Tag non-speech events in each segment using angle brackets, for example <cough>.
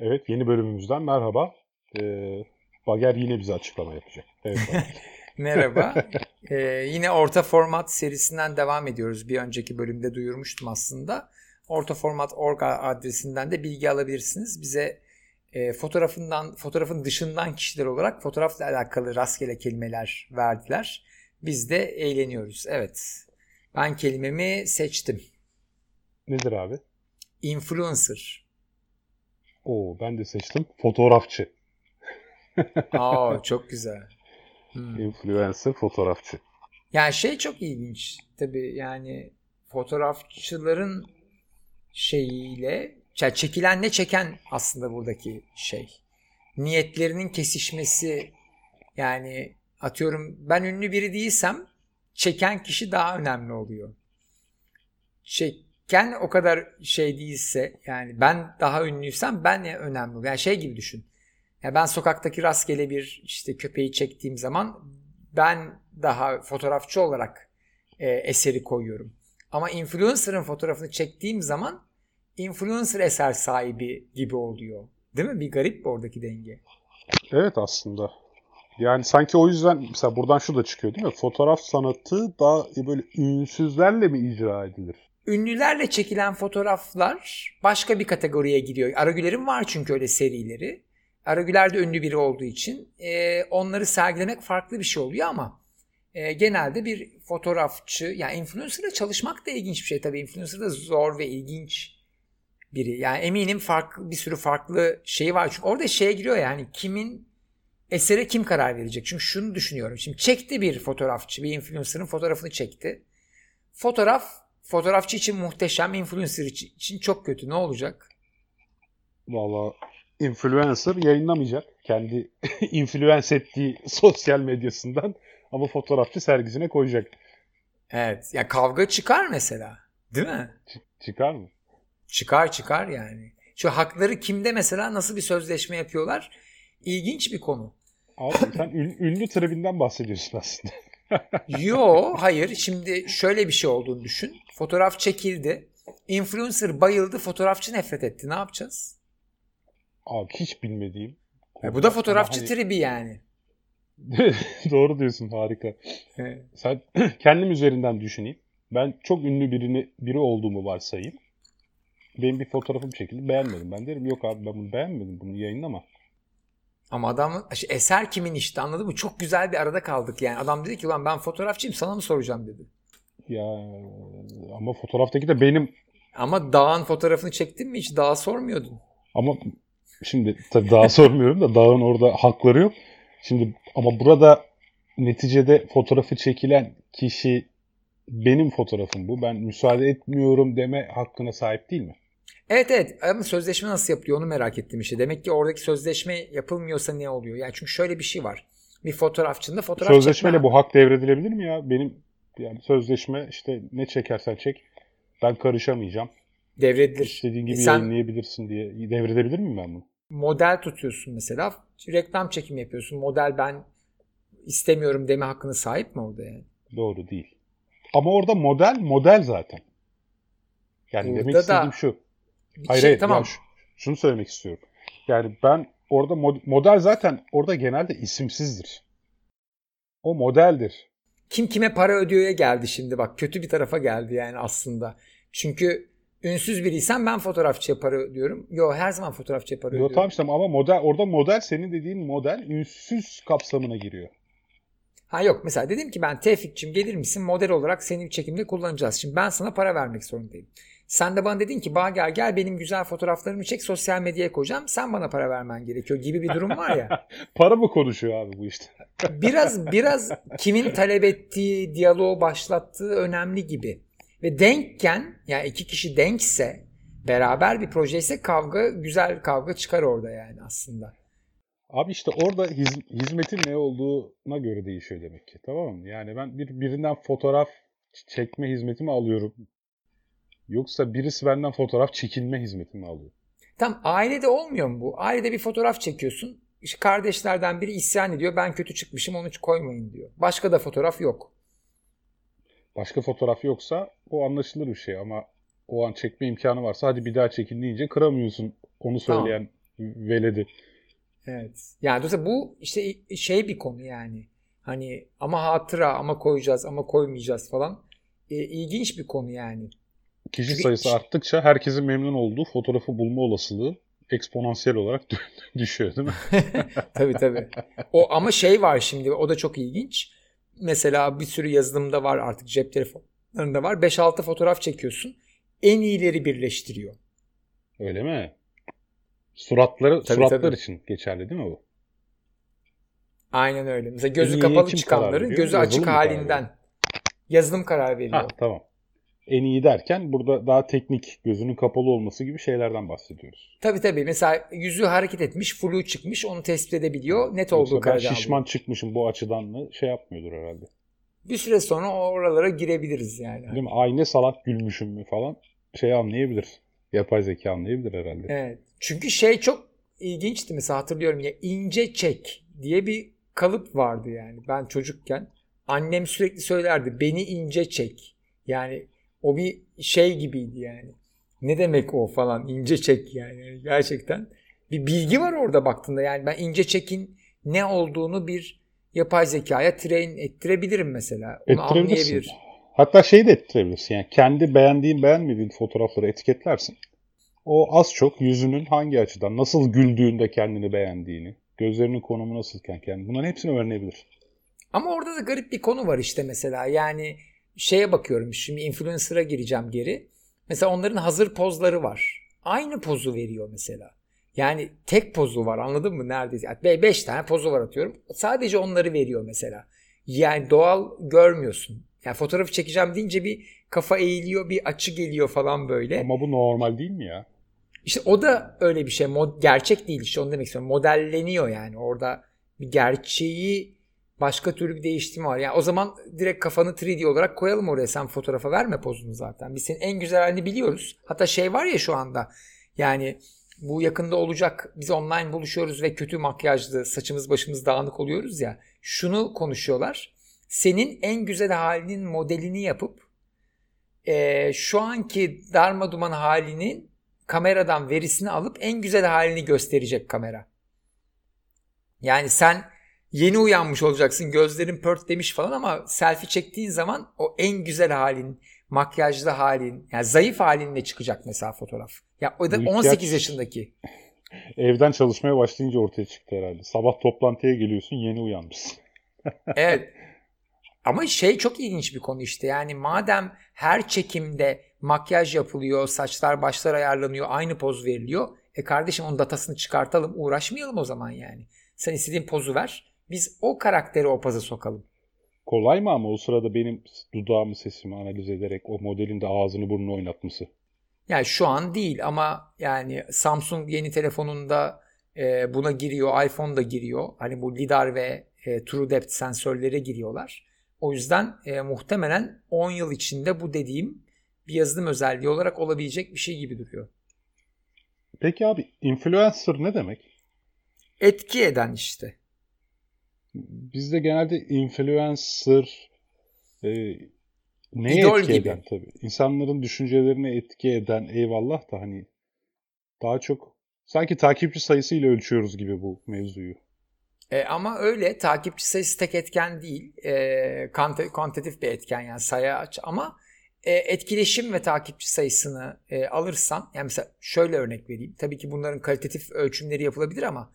Evet yeni bölümümüzden merhaba. Ee, Bager yine bize açıklama yapacak. Evet, <laughs> Merhaba. <laughs> Ee, yine orta format serisinden devam ediyoruz. Bir önceki bölümde duyurmuştum aslında. Orta format org adresinden de bilgi alabilirsiniz. Bize e, fotoğrafından fotoğrafın dışından kişiler olarak fotoğrafla alakalı rastgele kelimeler verdiler. Biz de eğleniyoruz. Evet. Ben kelimemi seçtim. Nedir abi? Influencer. Oo ben de seçtim. Fotoğrafçı. Aa <laughs> çok güzel. Hmm. Influencer, fotoğrafçı. Yani şey çok ilginç. Tabii yani fotoğrafçıların şeyiyle yani çekilen ne çeken aslında buradaki şey. Niyetlerinin kesişmesi yani atıyorum ben ünlü biri değilsem çeken kişi daha önemli oluyor. Çeken o kadar şey değilse yani ben daha ünlüysem ben ne önemli. Yani şey gibi düşün. Yani ben sokaktaki rastgele bir işte köpeği çektiğim zaman ben daha fotoğrafçı olarak e, eseri koyuyorum. Ama influencer'ın fotoğrafını çektiğim zaman influencer eser sahibi gibi oluyor. Değil mi? Bir garip oradaki denge. Evet aslında. Yani sanki o yüzden mesela buradan şu da çıkıyor değil mi? Fotoğraf sanatı daha böyle ünsüzlerle mi icra edilir? Ünlülerle çekilen fotoğraflar başka bir kategoriye giriyor. Aragüler'in var çünkü öyle serileri. Aragüler de ünlü biri olduğu için e, onları sergilemek farklı bir şey oluyor ama e, genelde bir fotoğrafçı yani influencer'la çalışmak da ilginç bir şey tabii. Influencer da zor ve ilginç biri. Yani eminim farklı bir sürü farklı şey var. Çünkü orada şeye giriyor yani kimin esere kim karar verecek? Çünkü şunu düşünüyorum. Şimdi çekti bir fotoğrafçı, bir influencer'ın fotoğrafını çekti. Fotoğraf fotoğrafçı için muhteşem, influencer için çok kötü. Ne olacak? Valla influencer yayınlamayacak. Kendi <laughs> influence ettiği <laughs> sosyal medyasından ama fotoğrafçı sergisine koyacak. Evet. Ya kavga çıkar mesela. Değil mi? Ç- çıkar mı? Çıkar çıkar yani. Şu hakları kimde mesela nasıl bir sözleşme yapıyorlar? İlginç bir konu. Abi sen ünlü tribinden bahsediyorsun aslında. <laughs> Yo hayır şimdi şöyle bir şey olduğunu düşün. Fotoğraf çekildi. Influencer bayıldı fotoğrafçı nefret etti. Ne yapacağız? Abi hiç bilmediğim. E bu da fotoğrafçı hani... tribi yani. <laughs> Doğru diyorsun harika. Evet. Sen <clears throat> kendim üzerinden düşüneyim. Ben çok ünlü birini biri olduğumu varsayayım. Benim bir fotoğrafım çekildi beğenmedim. Ben derim yok abi ben bunu beğenmedim bunu yayınlama. Ama adam eser kimin işte anladın mı? Çok güzel bir arada kaldık yani. Adam dedi ki ulan ben fotoğrafçıyım sana mı soracağım dedi. Ya ama fotoğraftaki de benim. Ama dağın fotoğrafını çektin mi hiç dağa sormuyordun. Ama şimdi tabii dağa <laughs> sormuyorum da dağın orada hakları yok. Şimdi ama burada neticede fotoğrafı çekilen kişi benim fotoğrafım bu. Ben müsaade etmiyorum deme hakkına sahip değil mi? Evet evet ama sözleşme nasıl yapılıyor onu merak ettim işte. Demek ki oradaki sözleşme yapılmıyorsa ne oluyor? Yani çünkü şöyle bir şey var. Bir fotoğrafçının da fotoğraf Sözleşmeyle çekme... bu hak devredilebilir mi ya? Benim yani sözleşme işte ne çekersen çek ben karışamayacağım. Devredilir. İstediğin gibi e sen... yayınlayabilirsin diye devredebilir miyim ben bunu? Model tutuyorsun mesela. Reklam çekimi yapıyorsun. Model ben istemiyorum deme hakkına sahip mi orada yani? Doğru değil. Ama orada model model zaten. Yani Burada demek istediğim da... şu Hayır, şey, hayır tamam. Ya şunu söylemek istiyorum. Yani ben orada model zaten orada genelde isimsizdir. O modeldir. Kim kime para ödüyorya geldi şimdi bak kötü bir tarafa geldi yani aslında. Çünkü ünsüz biriysen ben fotoğrafçıya para ödüyorum. Yo her zaman fotoğrafçıya para Yo, ödüyorum. Tamam işte ama model orada model senin dediğin model ünsüz kapsamına giriyor. Ha yok mesela dedim ki ben Tevfik'cim gelir misin model olarak senin çekimde kullanacağız. Şimdi ben sana para vermek zorundayım. Sen de bana dedin ki Bager gel benim güzel fotoğraflarımı çek sosyal medyaya koyacağım. Sen bana para vermen gerekiyor gibi bir durum var ya. <laughs> para mı konuşuyor abi bu işte? <laughs> biraz biraz kimin talep ettiği, diyaloğu başlattığı önemli gibi. Ve denkken yani iki kişi denkse beraber bir proje ise kavga güzel kavga çıkar orada yani aslında. Abi işte orada hiz, hizmetin ne olduğuna göre değişiyor demek ki. Tamam mı? Yani ben bir birinden fotoğraf çekme hizmetimi alıyorum. Yoksa birisi benden fotoğraf çekilme hizmetini alıyor. Tam ailede olmuyor mu bu? Ailede bir fotoğraf çekiyorsun. İşte kardeşlerden biri isyan ediyor. Ben kötü çıkmışım onu koymayın diyor. Başka da fotoğraf yok. Başka fotoğraf yoksa o anlaşılır bir şey ama o an çekme imkanı varsa hadi bir daha çekin deyince kıramıyorsun onu söyleyen tamam. veledi. Evet. Yani dolayısıyla bu işte şey bir konu yani. Hani ama hatıra ama koyacağız ama koymayacağız falan. E, ilginç bir konu yani. Kişi sayısı arttıkça herkesin memnun olduğu fotoğrafı bulma olasılığı eksponansiyel olarak <laughs> düşüyor değil mi? <laughs> tabii tabii. O ama şey var şimdi o da çok ilginç. Mesela bir sürü yazılımda var artık cep telefonlarında var. 5-6 fotoğraf çekiyorsun. En iyileri birleştiriyor. Öyle mi? Suratları tabii, suratlar tabii. için geçerli değil mi bu? Aynen öyle. Mesela gözü en kapalı çıkanların gözü açık halinden yazılım karar veriyor. Ha, tamam en iyi derken burada daha teknik gözünün kapalı olması gibi şeylerden bahsediyoruz. Tabii tabii. Mesela yüzü hareket etmiş, flu çıkmış onu tespit edebiliyor. Net olduğu Yoksa ben şişman alıyor. çıkmışım bu açıdan mı şey yapmıyordur herhalde. Bir süre sonra oralara girebiliriz yani. Değil mi? Aynı salak gülmüşüm mü falan şey anlayabilir. Yapay zeka anlayabilir herhalde. Evet. Çünkü şey çok ilginçti mesela hatırlıyorum ya ince çek diye bir kalıp vardı yani. Ben çocukken annem sürekli söylerdi beni ince çek. Yani o bir şey gibiydi yani. Ne demek o falan ince çek yani gerçekten. Bir bilgi var orada baktığında yani ben ince çekin ne olduğunu bir yapay zekaya train ettirebilirim mesela. Onu anlayabilir. Hatta şey de ettirebilirsin yani kendi beğendiğin beğenmediğin fotoğrafları etiketlersin. O az çok yüzünün hangi açıdan, nasıl güldüğünde kendini beğendiğini, gözlerinin konumu nasılken kendini bunların hepsini öğrenebilir. Ama orada da garip bir konu var işte mesela yani şeye bakıyorum şimdi influencer'a gireceğim geri. Mesela onların hazır pozları var. Aynı pozu veriyor mesela. Yani tek pozu var anladın mı neredeyse? Yani beş tane pozu var atıyorum. Sadece onları veriyor mesela. Yani doğal görmüyorsun. Yani fotoğrafı çekeceğim deyince bir kafa eğiliyor, bir açı geliyor falan böyle. Ama bu normal değil mi ya? İşte o da öyle bir şey. Mod, gerçek değil işte onu demek istiyorum. Modelleniyor yani. Orada bir gerçeği Başka türlü bir değiştirme var. Yani o zaman direkt kafanı 3D olarak koyalım oraya. Sen fotoğrafa verme pozunu zaten. Biz senin en güzel halini biliyoruz. Hatta şey var ya şu anda. Yani bu yakında olacak. Biz online buluşuyoruz ve kötü makyajlı, saçımız başımız dağınık oluyoruz ya. Şunu konuşuyorlar. Senin en güzel halinin modelini yapıp e, şu anki darma duman halinin kameradan verisini alıp en güzel halini gösterecek kamera. Yani sen yeni uyanmış olacaksın gözlerin pört demiş falan ama selfie çektiğin zaman o en güzel halin makyajlı halin yani zayıf halinle çıkacak mesela fotoğraf. Ya o da 18 yaşındaki. <laughs> Evden çalışmaya başlayınca ortaya çıktı herhalde. Sabah toplantıya geliyorsun yeni uyanmışsın. <laughs> evet. Ama şey çok ilginç bir konu işte. Yani madem her çekimde makyaj yapılıyor, saçlar başlar ayarlanıyor, aynı poz veriliyor. E kardeşim onun datasını çıkartalım, uğraşmayalım o zaman yani. Sen istediğin pozu ver. Biz o karakteri o paza sokalım. Kolay mı ama o sırada benim dudağımı sesimi analiz ederek o modelin de ağzını burnunu oynatması? Yani şu an değil ama yani Samsung yeni telefonunda e, buna giriyor, iPhone da giriyor. Hani bu lidar ve e, True Depth sensörlere giriyorlar. O yüzden e, muhtemelen 10 yıl içinde bu dediğim bir yazılım özelliği olarak olabilecek bir şey gibi duruyor. Peki abi influencer ne demek? Etki eden işte. Bizde genelde influencer e, neye İdol etki gibi. eden tabii. İnsanların düşüncelerini etki eden eyvallah da hani daha çok sanki takipçi sayısıyla ölçüyoruz gibi bu mevzuyu. E, ama öyle takipçi sayısı tek etken değil. E, kantitatif bir etken yani sayı aç ama e, etkileşim ve takipçi sayısını e, alırsan yani mesela şöyle örnek vereyim. Tabii ki bunların kalitatif ölçümleri yapılabilir ama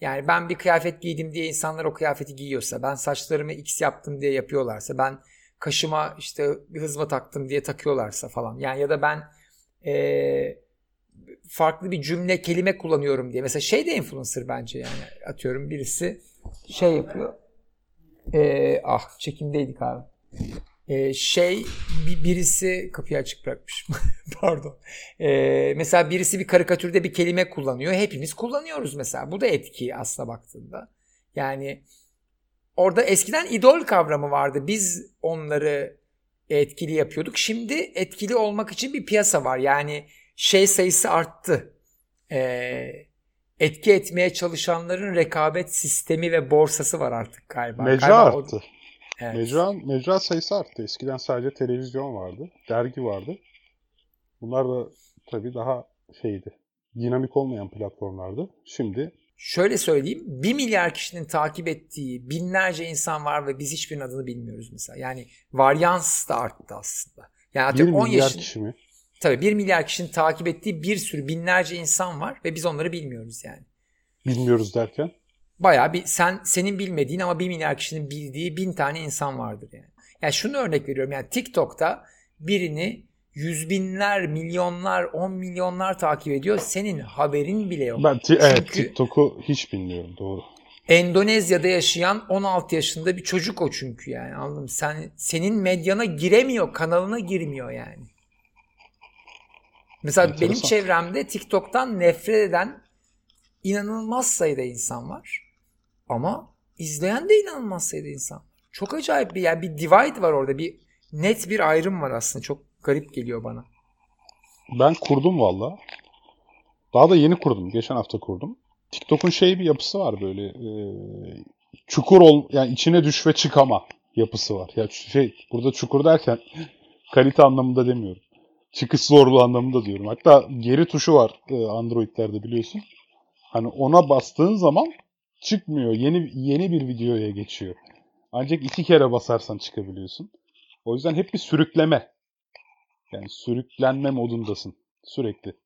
yani ben bir kıyafet giydim diye insanlar o kıyafeti giyiyorsa, ben saçlarımı x yaptım diye yapıyorlarsa, ben kaşıma işte bir hızma taktım diye takıyorlarsa falan. Yani ya da ben ee, farklı bir cümle, kelime kullanıyorum diye. Mesela şey de influencer bence yani. Atıyorum birisi şey yapıyor. Ee, ah çekimdeydik abi e, şey bir, birisi kapıyı açık bırakmış. <laughs> Pardon. E, mesela birisi bir karikatürde bir kelime kullanıyor. Hepimiz kullanıyoruz mesela. Bu da etki aslına baktığında. Yani orada eskiden idol kavramı vardı. Biz onları etkili yapıyorduk. Şimdi etkili olmak için bir piyasa var. Yani şey sayısı arttı. E, etki etmeye çalışanların rekabet sistemi ve borsası var artık galiba. Mecra galiba arttı. O, Evet. Mecra, mecra sayısı arttı. Eskiden sadece televizyon vardı, dergi vardı. Bunlar da tabii daha şeydi. dinamik olmayan platformlardı. Şimdi Şöyle söyleyeyim. 1 milyar kişinin takip ettiği binlerce insan var ve biz hiçbirinin adını bilmiyoruz mesela. Yani varyans da arttı aslında. Yani 1 milyar yaşın, kişi mi? Tabii 1 milyar kişinin takip ettiği bir sürü binlerce insan var ve biz onları bilmiyoruz yani. Bilmiyoruz derken? Bayağı bir sen senin bilmediğin ama 1 milyar kişinin bildiği bin tane insan vardır yani. Yani şunu örnek veriyorum yani TikTok'ta birini yüz binler, milyonlar, on milyonlar takip ediyor. Senin haberin bile yok. Ben t- evet TikTok'u hiç bilmiyorum doğru. Endonezya'da yaşayan 16 yaşında bir çocuk o çünkü yani anladın Sen senin medyana giremiyor, kanalına girmiyor yani. Mesela Enteresan. benim çevremde TikTok'tan nefret eden inanılmaz sayıda insan var. Ama izleyen de inanılmaz sayıda insan. Çok acayip bir yani bir divide var orada. Bir net bir ayrım var aslında. Çok garip geliyor bana. Ben kurdum valla. Daha da yeni kurdum. Geçen hafta kurdum. TikTok'un şey bir yapısı var böyle. E, çukur ol yani içine düş ve çıkama yapısı var. Ya şey burada çukur derken <laughs> kalite anlamında demiyorum. Çıkış zorluğu anlamında diyorum. Hatta geri tuşu var e, Android'lerde biliyorsun. Hani ona bastığın zaman çıkmıyor. Yeni yeni bir videoya geçiyor. Ancak iki kere basarsan çıkabiliyorsun. O yüzden hep bir sürükleme. Yani sürüklenme modundasın sürekli.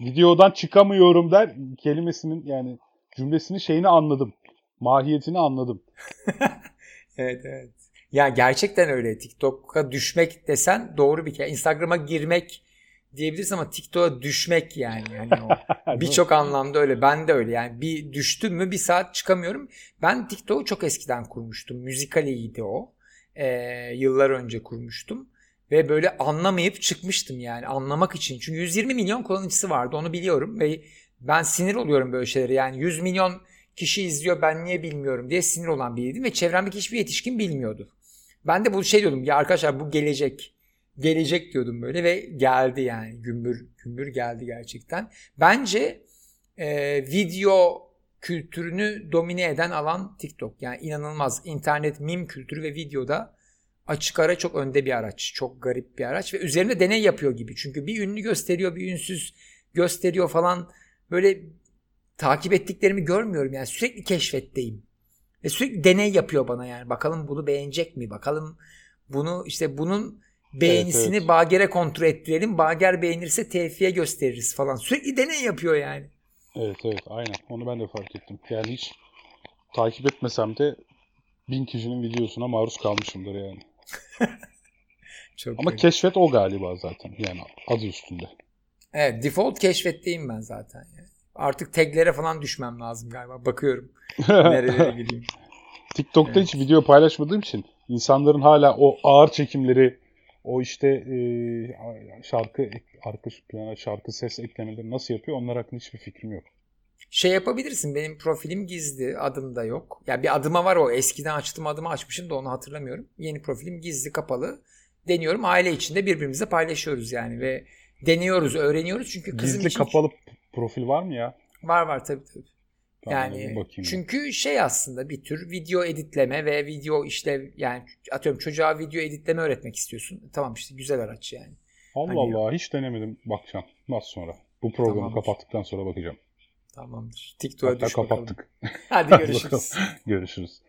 Videodan çıkamıyorum der kelimesinin yani cümlesinin şeyini anladım. Mahiyetini anladım. <laughs> evet evet. Ya gerçekten öyle. TikTok'a düşmek desen doğru bir kere. Instagram'a girmek diyebiliriz ama TikTok'a düşmek yani. yani <laughs> Birçok anlamda öyle. Ben de öyle. Yani bir düştüm mü bir saat çıkamıyorum. Ben TikTok'u çok eskiden kurmuştum. Müzikaliydi o. Ee, yıllar önce kurmuştum. Ve böyle anlamayıp çıkmıştım yani anlamak için. Çünkü 120 milyon kullanıcısı vardı onu biliyorum. Ve ben sinir oluyorum böyle şeylere. Yani 100 milyon kişi izliyor ben niye bilmiyorum diye sinir olan biriydim. Ve çevremdeki hiçbir yetişkin bilmiyordu. Ben de bu şey diyordum ya arkadaşlar bu gelecek gelecek diyordum böyle ve geldi yani gümbür gümbür geldi gerçekten. Bence e, video kültürünü domine eden alan TikTok. Yani inanılmaz internet mim kültürü ve videoda açık ara çok önde bir araç. Çok garip bir araç ve üzerinde deney yapıyor gibi. Çünkü bir ünlü gösteriyor, bir ünsüz gösteriyor falan. Böyle takip ettiklerimi görmüyorum yani sürekli keşfetteyim. Ve sürekli deney yapıyor bana yani. Bakalım bunu beğenecek mi? Bakalım bunu işte bunun beğenisini evet, evet. Bager'e kontrol ettirelim. Bager beğenirse Tevfik'e gösteririz falan. Sürekli deney yapıyor yani. Evet evet aynen. Onu ben de fark ettim. Yani hiç takip etmesem de bin kişinin videosuna maruz kalmışımdır yani. <laughs> Çok Ama iyi. keşfet o galiba zaten. Yani adı üstünde. Evet default keşfetteyim ben zaten. Yani. Artık taglere falan düşmem lazım galiba. Bakıyorum. <laughs> Nerelere gideyim. TikTok'ta evet. hiç video paylaşmadığım için insanların hala o ağır çekimleri o işte e, şarkı arka plana şarkı ses eklemeleri nasıl yapıyor onlar hakkında hiçbir fikrim yok. Şey yapabilirsin benim profilim gizli adım da yok. Ya bir adıma var o eskiden açtım adımı açmışım da onu hatırlamıyorum. Yeni profilim gizli kapalı. Deniyorum aile içinde birbirimize paylaşıyoruz yani ve deniyoruz öğreniyoruz çünkü kızım Gizli için... kapalı profil var mı ya? Var var tabii tabii. Yani çünkü şey aslında bir tür video editleme ve video işte yani atıyorum çocuğa video editleme öğretmek istiyorsun. Tamam işte güzel araç yani. Allah hani Allah hiç denemedim. Bakacağım. Nasıl sonra? Bu programı Tamamdır. kapattıktan sonra bakacağım. Tamamdır. TikTok'a düş kapattık. Hadi <laughs> görüşürüz. görüşürüz.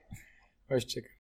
Hoşçakal.